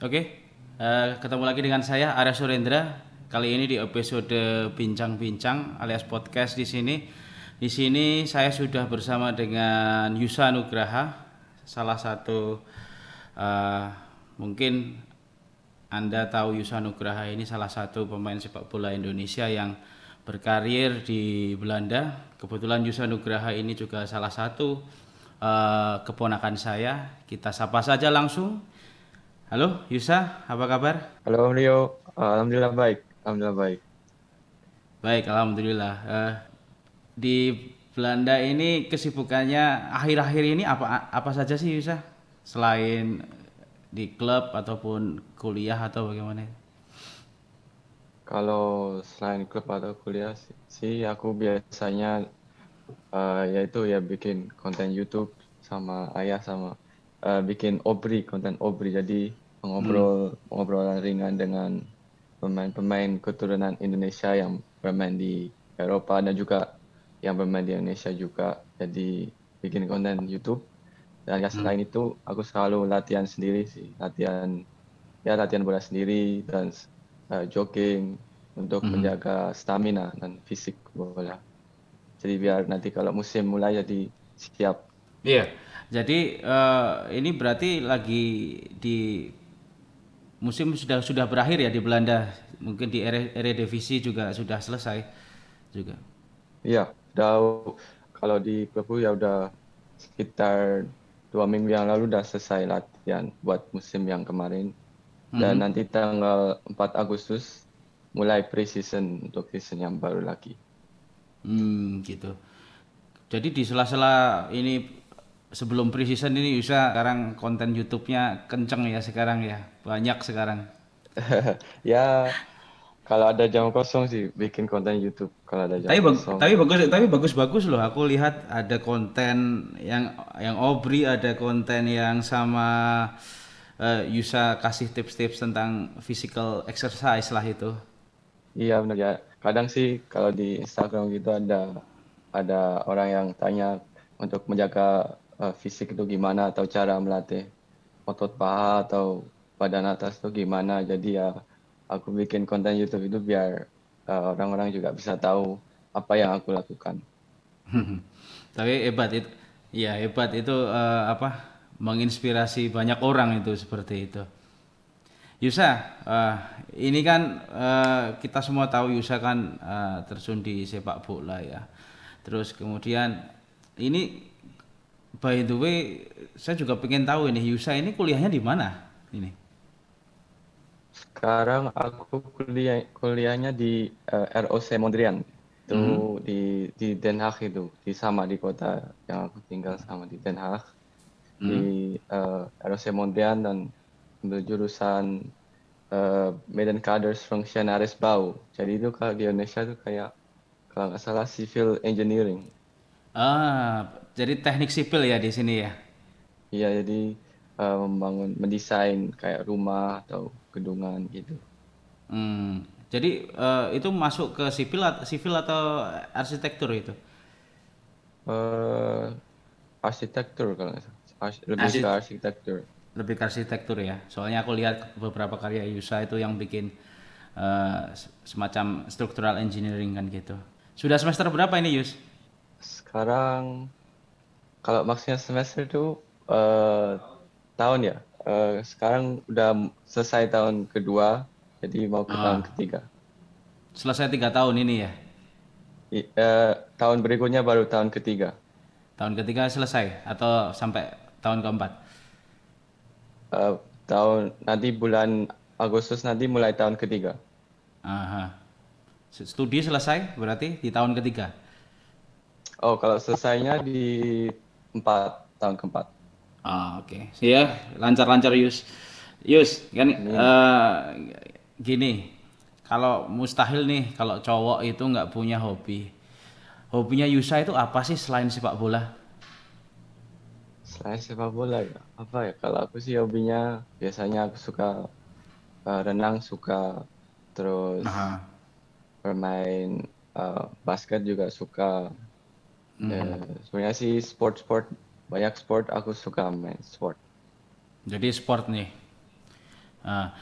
Oke, eh, ketemu lagi dengan saya Arya Surendra. Kali ini di episode bincang-bincang alias podcast di sini. Di sini saya sudah bersama dengan Yusa Nugraha, salah satu eh, mungkin Anda tahu Yusa Nugraha ini salah satu pemain sepak bola Indonesia yang berkarir di Belanda. Kebetulan Yusa Nugraha ini juga salah satu eh, keponakan saya. Kita sapa saja langsung. Halo Yusa, apa kabar? Halo Om Rio, Alhamdulillah baik, Alhamdulillah baik. Baik, alhamdulillah. Eh, di Belanda ini kesibukannya akhir-akhir ini apa apa saja sih Yusa? Selain di klub ataupun kuliah atau bagaimana? Kalau selain klub atau kuliah sih, aku biasanya eh, yaitu ya bikin konten YouTube sama ayah sama eh, bikin obri, konten obri. Jadi ngobrol ngobrolan ringan dengan pemain-pemain keturunan Indonesia yang bermain di Eropa dan juga yang bermain di Indonesia juga. Jadi bikin konten YouTube. Dan ya selain itu aku selalu latihan sendiri sih, latihan ya latihan bola sendiri dan eh, jogging untuk menjaga stamina dan fisik bola. Jadi biar nanti kalau musim mulai jadi siap. Iya. Jadi eh, ini berarti lagi di musim sudah sudah berakhir ya di Belanda. Mungkin di Ere- Eredivisie juga sudah selesai juga. Iya, udah kalau di klubku ya udah sekitar dua minggu yang lalu udah selesai latihan buat musim yang kemarin. Dan nanti tanggal 4 Agustus mulai pre-season untuk season yang baru lagi. Hmm, gitu. Jadi di sela-sela ini sebelum pre-season ini bisa sekarang konten YouTube-nya kenceng ya sekarang ya. Banyak sekarang. ya kalau ada jam kosong sih bikin konten YouTube kalau ada jam Tapi kosong. tapi bagus tapi bagus-bagus loh. Aku lihat ada konten yang yang Obri, ada konten yang sama eh, Yusa kasih tips-tips tentang physical exercise lah itu. Iya benar ya. Kadang sih kalau di Instagram gitu ada ada orang yang tanya untuk menjaga eh, fisik itu gimana atau cara melatih otot paha atau badan atas itu gimana. Jadi ya aku bikin konten YouTube itu biar eh, orang-orang juga bisa tahu apa yang aku lakukan. Tapi hebat itu. Ya, hebat itu eh, apa? Menginspirasi banyak orang itu seperti itu. Yusa, eh, ini kan eh, kita semua tahu Yusa kan di sepak bola ya. Terus kemudian ini by the way saya juga pengen tahu ini Yusa ini kuliahnya di mana ini? Sekarang aku kuliah kuliahnya di eh, ROC Mondrian. Itu di di Den Haag itu, di sama di kota yang aku tinggal sama di Den Haag. Di eh, ROC Mondrian dan ambil jurusan eh, Medan Kaders Functionarisbau. Jadi itu kalau di Indonesia itu kayak kalau nggak salah civil engineering. Ah, jadi teknik sipil ya di sini ya. Iya, jadi eh, membangun, mendesain kayak rumah atau gedungan gitu. Hmm, jadi eh, itu masuk ke sipil sipil atau arsitektur itu? eh arsitektur kalau nggak salah. Ars- lebih Arsit- ke arsitektur. Lebih ke arsitektur ya. Soalnya aku lihat beberapa karya Yusa itu yang bikin s- semacam structural engineering kan gitu. Sudah semester berapa ini Yus? Sekarang kalau maksudnya semester itu eh tahun ya. Eh, sekarang udah selesai tahun kedua, jadi mau ke tahun ketiga. Selesai tiga tahun ini ya. I- eh, tahun berikutnya baru tahun ketiga. Tahun ketiga selesai atau sampai tahun keempat? Eh, tahun nanti bulan Agustus nanti mulai tahun ketiga. Aha. Studi selesai berarti di tahun ketiga. Oh, kalau selesainya di empat tahun keempat. Ah, oke. Ya, lancar-lancar Yus. Yus, kan eh, gini. Kalau mustahil nih kalau cowok itu nggak punya hobi. Hobinya Yusa itu apa sih selain sepak bola? Selain sepak bola ya, apa ya? Kalau aku sih hobinya biasanya aku suka eh, renang, suka terus Aha. bermain eh, basket juga suka. Ya, sebenarnya sih sport-sport banyak sport aku suka main sport. Jadi sport nih. Ah,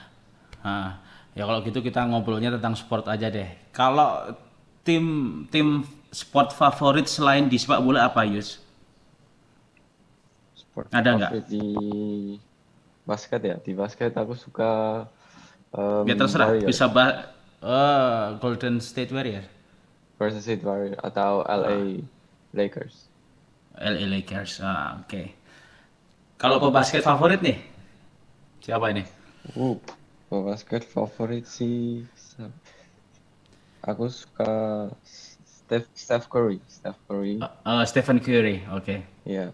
ah. ya kalau gitu kita ngobrolnya tentang sport aja deh. Kalau tim tim sport favorit selain di sepak bola apa Yus? Sport Ada nggak? di basket ya. Di basket aku suka um, Ya terserah, Warriors. bisa bah eh, Golden State Warrior, Golden State Warriors atau LA Lakers. LA Lakers. Ah, oke. Kalau pebasket favorit nih, siapa ini? Uh, basket favorit sih. Aku suka Steph, Steph Curry. Steph Curry. Eh, Stephen Curry, oke. Ya.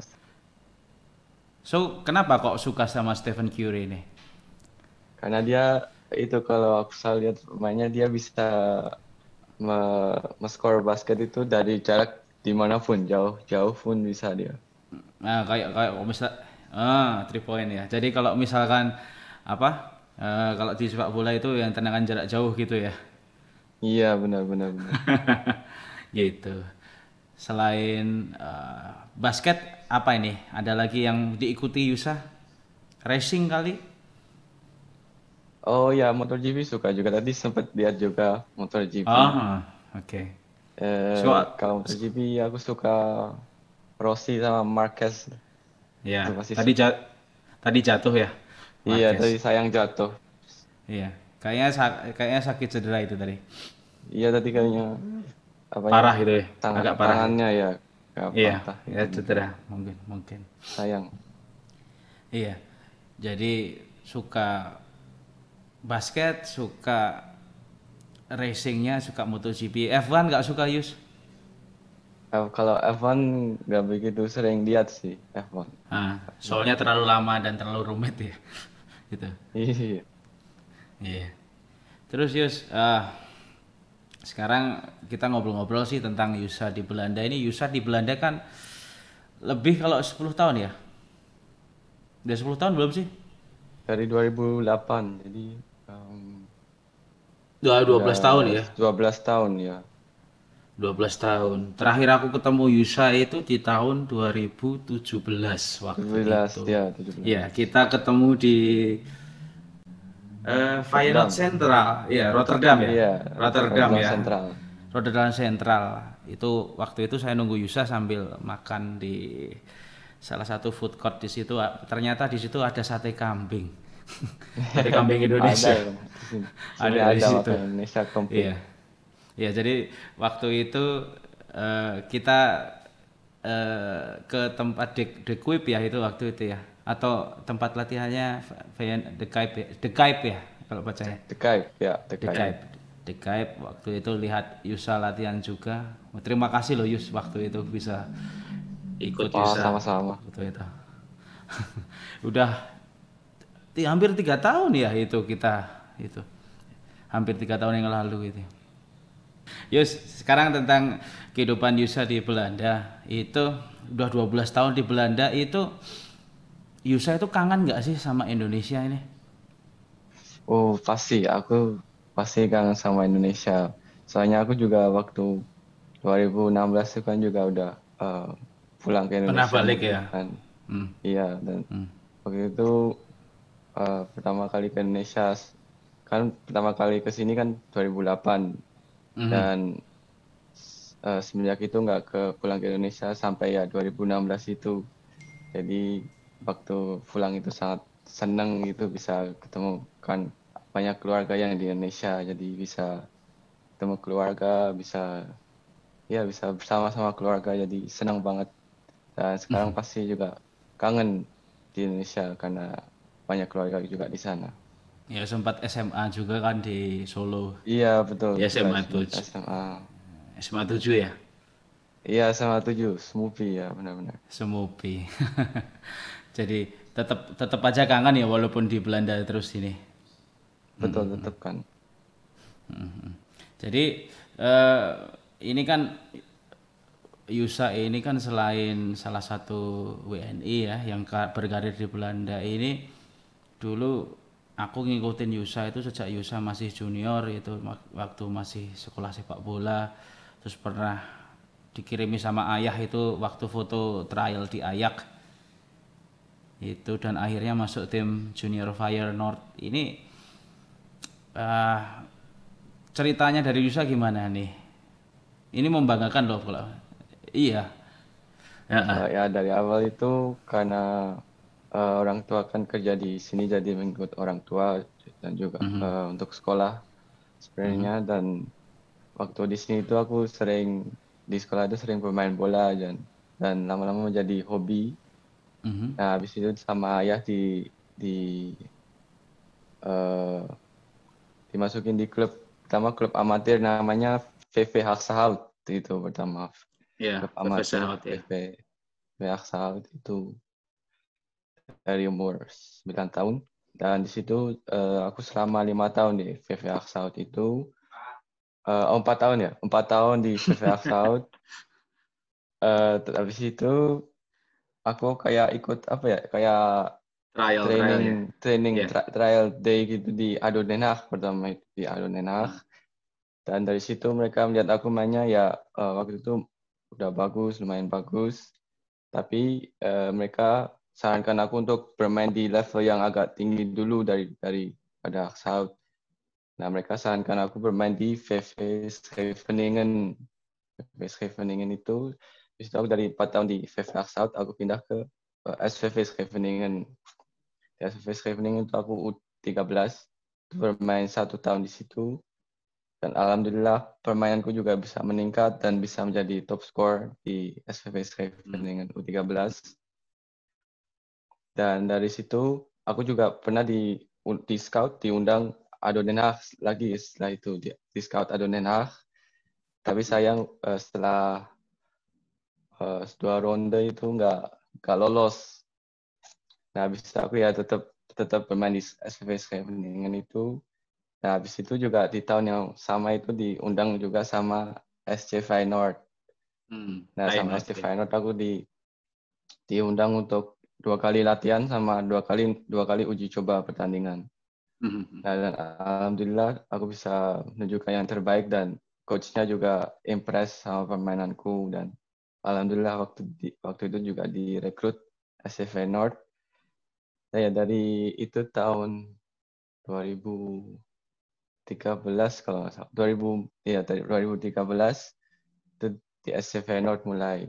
So, kenapa kok suka sama Stephen Curry ini? Karena dia itu kalau aku saya lihat mainnya dia bisa me, skor basket itu dari jarak di mana pun jauh jauh pun bisa dia. Nah, kayak kayak kalau misal ah, three point ya. Jadi kalau misalkan apa? eh, kalau di sepak bola itu yang tendangan jarak jauh gitu ya. Iya benar benar benar. gitu. Selain eh, basket apa ini? Ada lagi yang diikuti Yusa? Racing kali? Oh ya MotoGP suka juga tadi sempat lihat juga MotoGP. Ah, oke. Eh, So- kalau MotoGP aku suka Rossi sama Marquez. Ya, pasti tadi ja- tadi jatuh ya. Iya Marquez. tadi sayang jatuh. Iya. Kayaknya kayaknya sakit cedera itu tadi. Iya tadi kayaknya apa ya, Parah gitu ya. tangan Agak parah. tangannya ya Iya, patah. ya cedera mungkin mungkin. Sayang. Iya. Jadi suka basket, suka racingnya, suka MotoGP. F1 nggak suka Yus? Kalau F1 nggak begitu sering lihat sih F1. Ah, soalnya terlalu lama dan terlalu rumit ya. gitu. Iya. Iya. Terus Yus, ah, sekarang kita ngobrol-ngobrol sih tentang Yusa di Belanda. Ini Yusa di Belanda kan lebih kalau 10 tahun ya? Udah 10 tahun belum sih? Dari 2008 jadi em, Udah 12 udah tahun ya? 12 tahun ya. 12 tahun. Terakhir aku ketemu Yusa itu di tahun 2017 waktu 17 itu. ya 17. Iya, kita ketemu di eh Feyenoord Central, ya Rotterdam ya. Iya, Rotterdam ya. Sentral. Rotterdam Central. Itu waktu itu saya nunggu Yusa sambil makan di salah satu food court di situ. Ternyata di situ ada sate kambing. sate kambing Indonesia. Ada ya, di. Ada situ. Indonesia komplit. Iya. Ya, jadi waktu itu eh, kita eh, ke tempat de, de Kuip ya itu waktu itu ya atau tempat latihannya Vayan- De Kuip ya, ya kalau bacanya. The Kaip, ya, The De Kaip. Kuip. De Kuip waktu itu lihat Yusa latihan juga. Terima kasih loh Yus waktu itu bisa ikut Oh, Yusa sama-sama. waktu itu. Udah hampir tiga tahun ya itu kita itu hampir tiga tahun yang lalu itu. Yus, sekarang tentang kehidupan Yusa di Belanda itu udah 12 tahun di Belanda itu Yusa itu kangen nggak sih sama Indonesia ini? Oh, pasti. Aku pasti kangen sama Indonesia. Soalnya aku juga waktu 2016 itu kan juga udah eh, pulang ke Pernah Indonesia. balik ya? Kan. Hmm. Iya, dan Hmm. waktu itu eh, pertama kali ke Indonesia, kan pertama kali ke sini kan 2008. Mhm. Dan eh, semenjak itu nggak ke pulang ke Indonesia sampai ya 2016 itu. Jadi waktu pulang itu sangat senang gitu bisa ketemu kan banyak keluarga yang di Indonesia. Jadi bisa ketemu keluarga, bisa ya bisa bersama-sama keluarga. Jadi senang banget. Dan sekarang pasti juga kangen di Indonesia karena banyak keluarga juga di sana. Ya sempat SMA juga kan di Solo. Iya betul. Ya, SMA betul. tuh. SMA. SMA 7 ya? Iya sama tujuh, Smoopy ya benar-benar. Semupi. Jadi tetap tetap aja kangen ya walaupun di Belanda terus ini. Betul tetap kan. Mhm. Jadi eh, ini kan Yusa ini kan selain salah satu WNI ya yang ka- berkarir di Belanda ini dulu aku ngikutin Yusa itu sejak Yusa masih junior itu waktu masih sekolah sepak bola. Terus pernah dikirimi sama ayah itu waktu foto trial di Ayak itu dan akhirnya masuk tim Junior Fire North. Ini uh, ceritanya dari Yusa gimana nih? Ini membanggakan loh kalau iya. Ya, ya dari awal itu karena uh, orang tua kan kerja di sini jadi mengikut orang tua dan juga mm -hmm. uh, untuk sekolah sebenarnya mm -hmm. dan waktu di sini itu aku sering di sekolah itu sering bermain bola dan dan lama-lama menjadi hobi. Mm-hmm. Nah, habis itu sama ayah di di uh, dimasukin di klub pertama klub amatir namanya VV Haksahout itu pertama. Iya, yeah, klub amatir VV, VV Haksahout itu dari umur 9 tahun dan di situ uh, aku selama lima tahun di VV Haksahout itu uh, oh, 4 tahun ya, empat tahun di VV Haksahout uh, habis itu aku kayak ikut apa ya kayak trial training trial, ya? training yeah. tri trial day gitu di Adonenach pertama itu di Adonenach hmm. dan dari situ mereka melihat aku mainnya ya uh, waktu itu udah bagus lumayan bagus tapi uh, mereka sarankan aku untuk bermain di level yang agak tinggi dulu dari dari pada South. Nah mereka sarankan aku bermain di VV Scheveningen. VV Scheveningen itu Habis aku dari 4 tahun di VV South, aku pindah ke SVV Scheveningen. Di SVV Scheveningen itu aku U13, bermain satu tahun di situ. Dan alhamdulillah permainanku juga bisa meningkat dan bisa menjadi top score di SVV Scheveningen U13. Dan dari situ aku juga pernah di di scout diundang Ado Den Haag lagi setelah itu di, di scout Ado Den Haag. Tapi sayang uh, setelah uh, dua ronde itu nggak nggak lolos. Nah habis itu aku ya tetap tetap bermain di SPV Scheveningen itu. Nah habis itu juga di tahun yang sama itu diundang juga sama SC Feyenoord. Hmm, nah sama SC Feyenoord aku di diundang untuk dua kali latihan sama dua kali dua kali uji coba pertandingan. Hmm. Nah, dan alhamdulillah aku bisa menunjukkan yang terbaik dan coachnya juga impress sama permainanku dan alhamdulillah waktu di, waktu itu juga direkrut SV North. Saya dari itu tahun 2013 kalau nggak salah. 2000 ya dari 2013 itu di SV North mulai.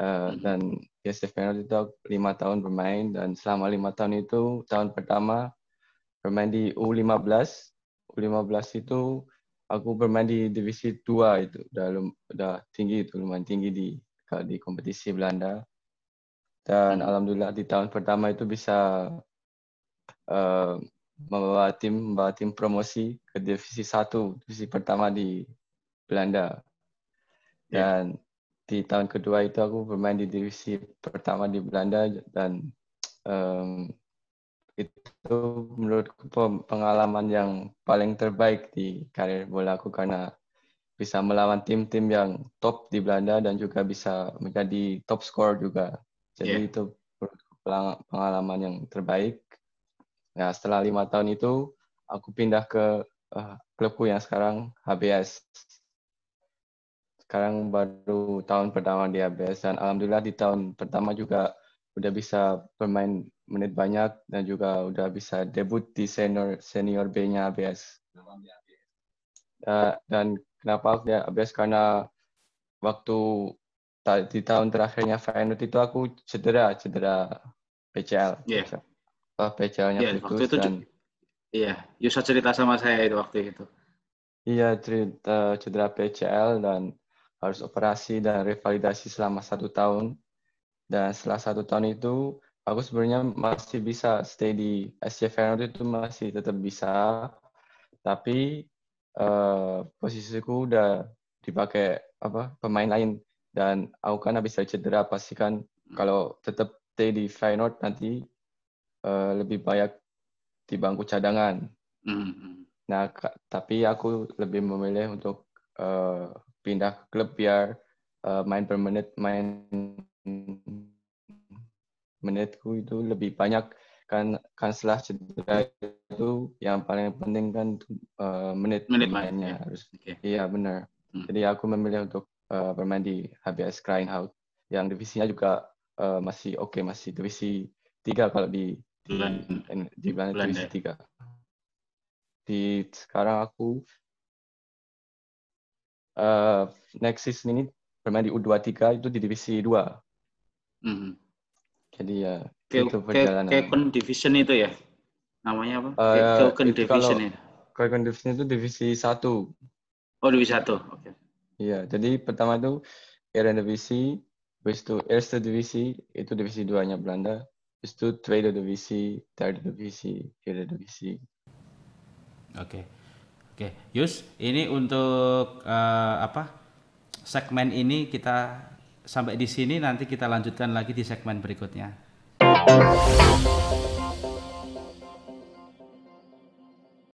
Uh, dan di SV North itu lima tahun bermain dan selama lima tahun itu tahun pertama bermain di U15. U15 itu aku bermain di divisi 2 itu udah udah tinggi itu lumayan tinggi di di kompetisi Belanda dan alhamdulillah di tahun pertama itu bisa uh, membawa tim membawa tim promosi ke divisi 1 divisi pertama di Belanda ya. dan yeah. Di tahun kedua itu aku bermain di divisi pertama di Belanda dan um, itu menurutku pengalaman yang paling terbaik di karir bola aku karena bisa melawan tim-tim yang top di Belanda dan juga bisa menjadi top score juga. Jadi yeah. itu pengalaman yang terbaik. Nah setelah lima tahun itu aku pindah ke uh, klubku yang sekarang HBS. Sekarang baru tahun pertama di HBS dan alhamdulillah di tahun pertama juga udah bisa bermain menit banyak dan juga udah bisa debut di senior senior B-nya ABS. Uh, dan kenapa aku ya ABS karena waktu di tahun terakhirnya Feyenoord itu aku cedera cedera PCL. Iya. Yeah. Uh, PCL-nya yeah, itu dan Iya, Yusa cerita sama saya itu waktu itu. Iya, cerita cedera PCL dan harus operasi dan revalidasi selama satu tahun. Dan setelah satu tahun itu, aku sebenarnya masih bisa stay di SC Feyenoord itu masih tetap bisa. Tapi uh, posisiku udah dipakai apa pemain lain dan aku kan habis cedera pastikan kalau tetap stay di Feyenoord nanti uh, lebih banyak di bangku cadangan. Mm-hmm. Nah, tapi aku lebih memilih untuk uh, pindah ke klub biar uh, main per menit main menitku itu lebih banyak kan kan setelah cedera itu yang paling penting kan uh, menit menit mainnya ya. harus okay. iya benar hmm. jadi aku memilih untuk uh, bermain di HBS Krainhout yang divisinya juga uh, masih oke okay, masih divisi tiga kalau di Belanda. di Belanda Belanda. divisi tiga. Di sekarang aku eh next season ini bermain di U23 itu di divisi 2. Mhm. Jadi ya Ke, itu ke, perjalanan. Kekon Division itu ya? Namanya apa? Eh, Kekon itu Division kalau- ya? Kekon Division itu divisi 1. Oh, Divisi 1. Oke. Iya, jadi pertama itu Eredivisie, habis itu Eerste Divisi, itu divisi 2-nya Belanda. Habis itu Tweede Divisi, Derde Divisi, Vierde Divisi. Oke. Oke, Yus, ini untuk eh, apa? Segmen ini kita sampai di sini nanti kita lanjutkan lagi di segmen berikutnya.